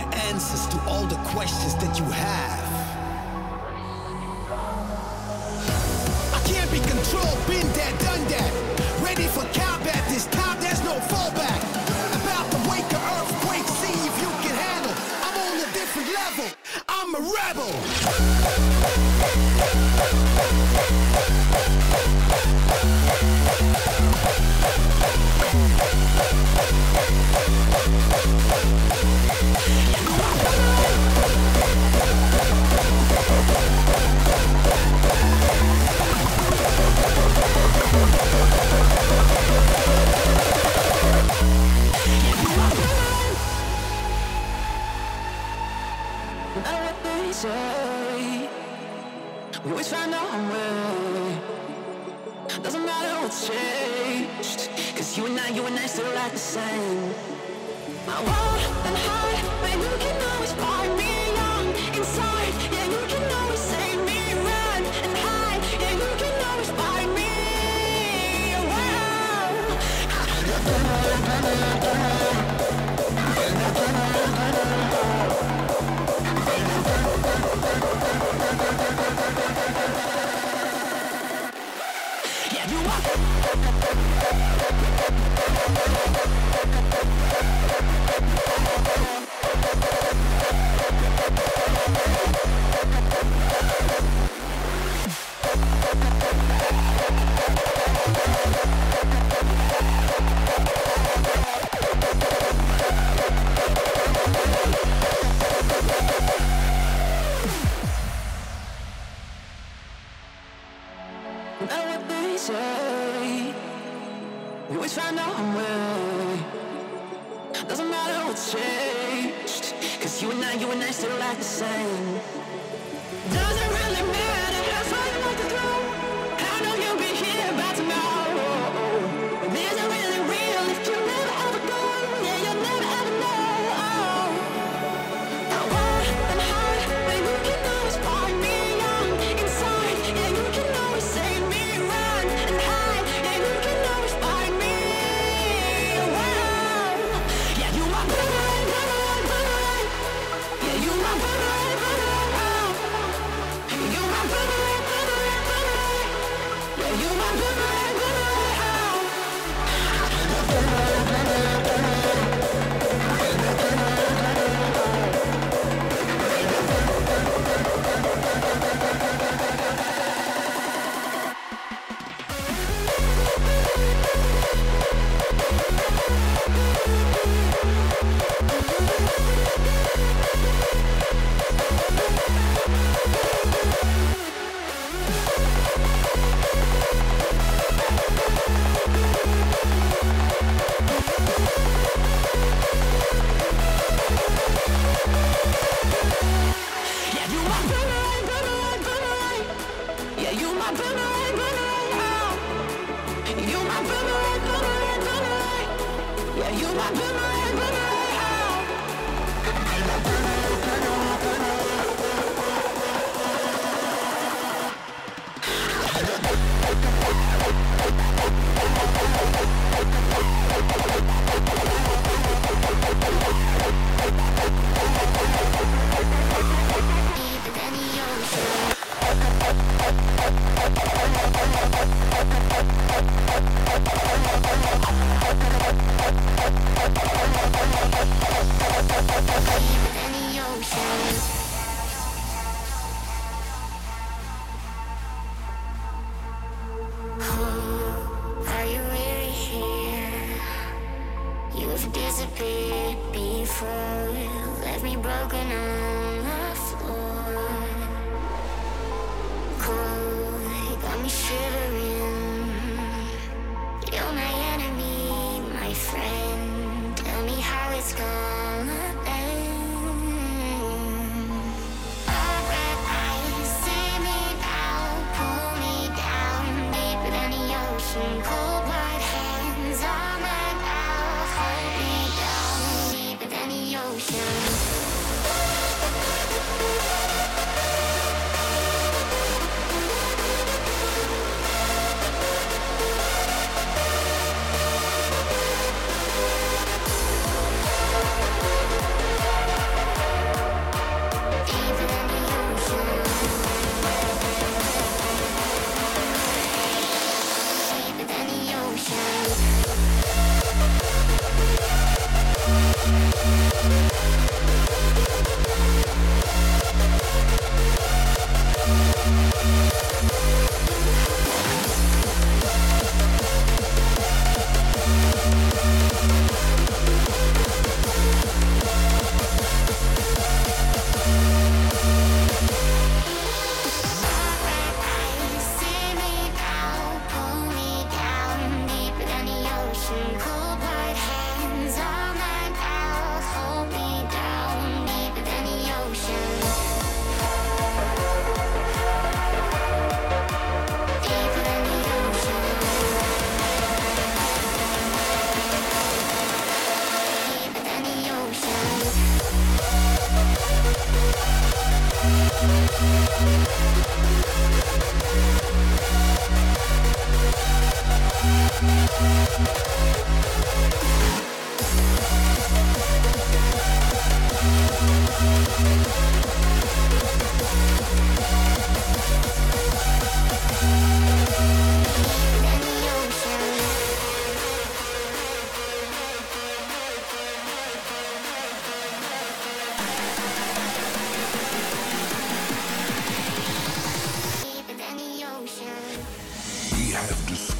the answers to all the questions that you have. I can't be controlled, been there, done that. Ready for combat this time, there's no fallback. About to wake an earthquake, see if you can handle. I'm on a different level, I'm a rebel. say. We always find our way. Doesn't matter what's changed. Cause you and I, you and I still act the same. My world and then but you can always find me young inside. Yeah, you can always save me, run and hide. Yeah, you can always find me.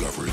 discovery.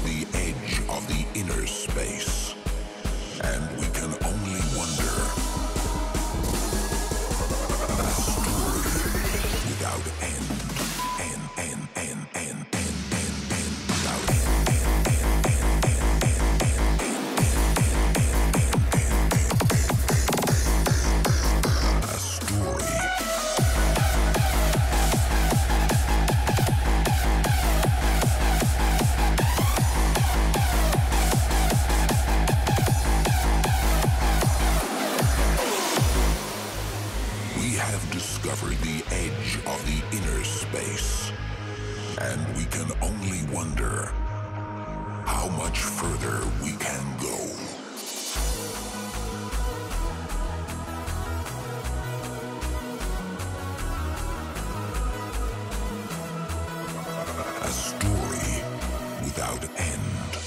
end.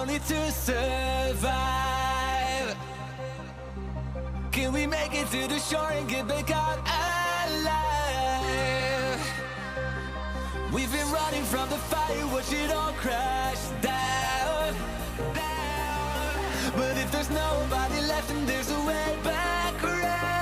only to survive. Can we make it to the shore and get back out alive? We've been running from the fire, watch it all crash down, down. But if there's nobody left, and there's a way back around.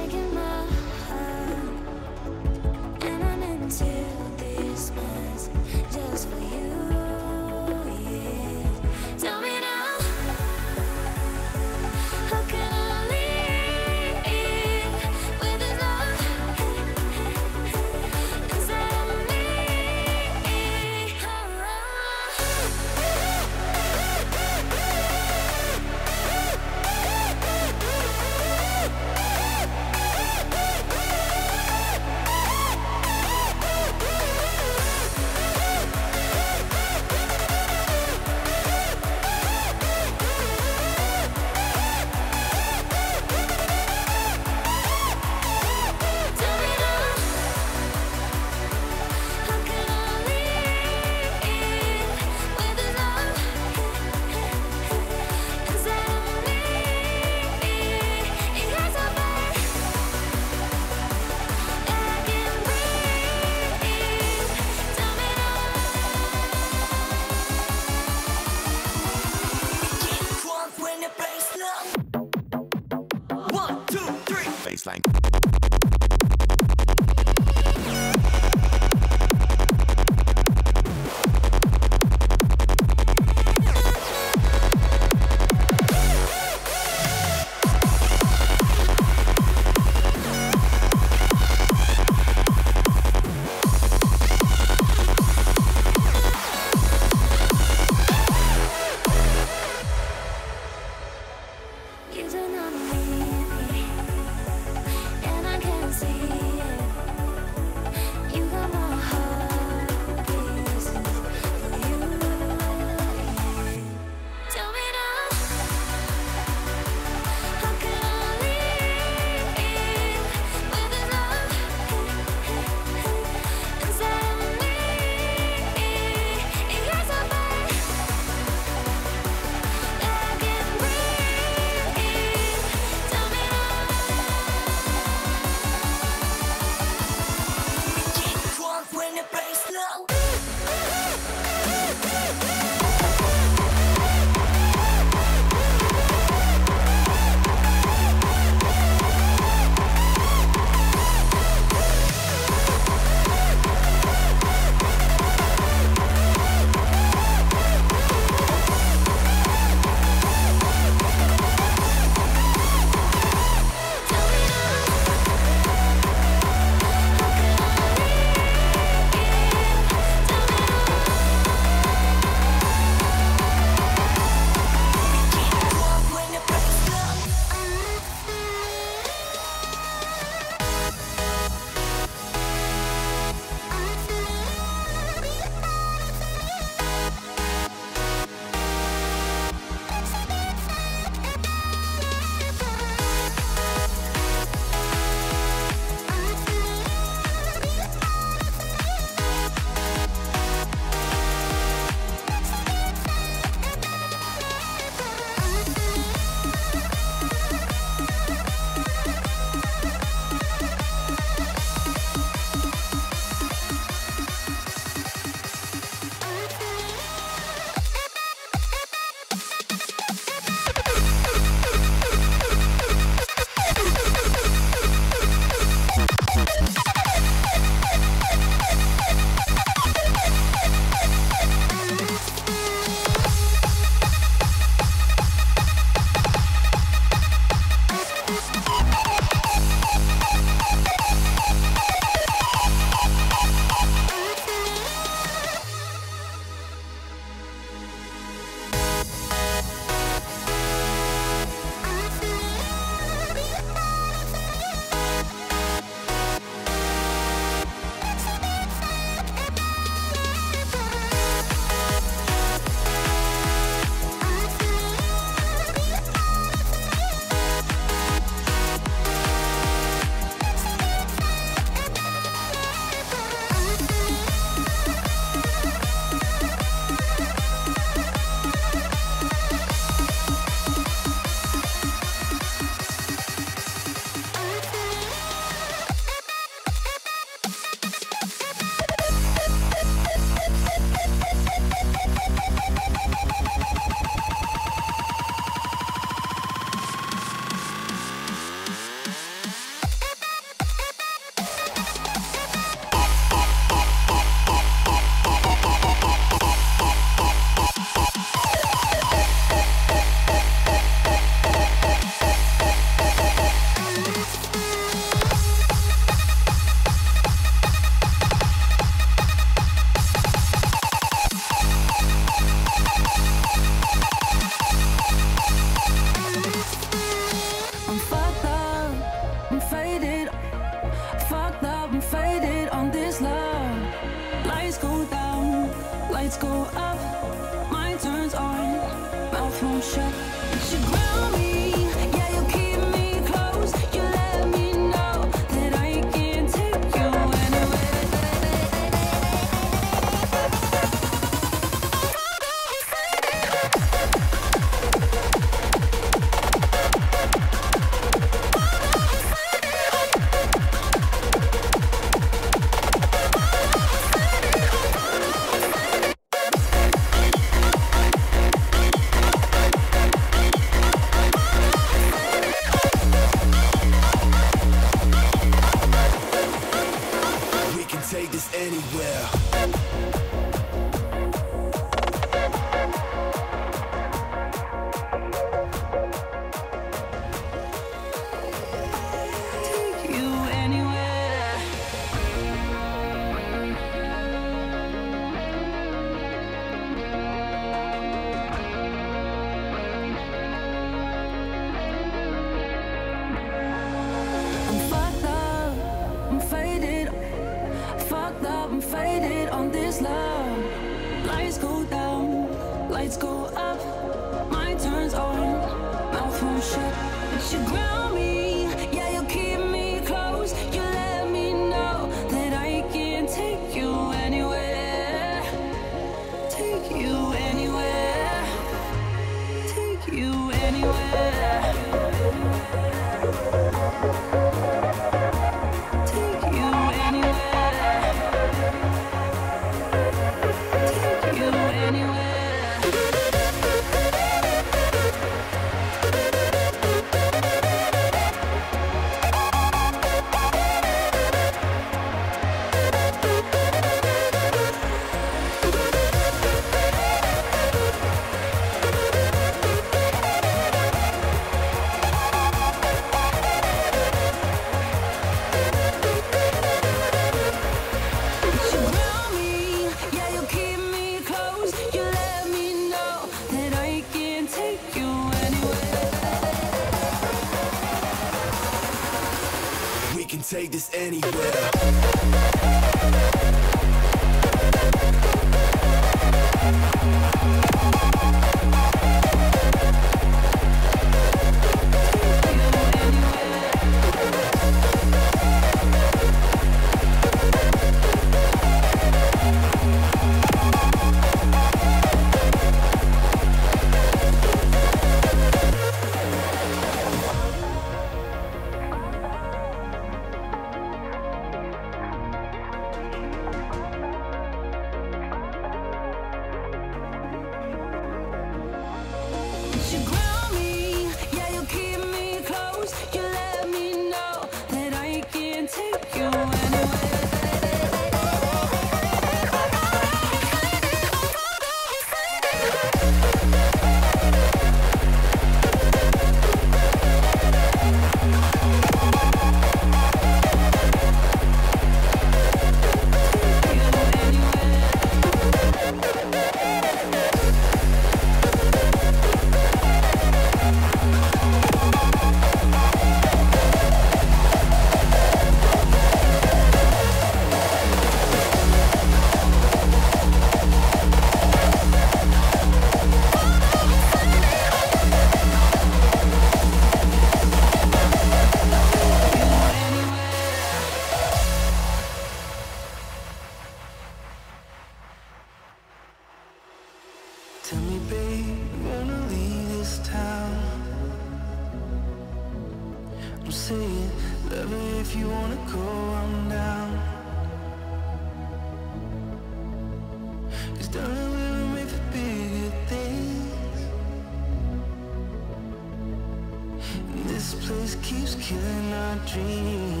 Killing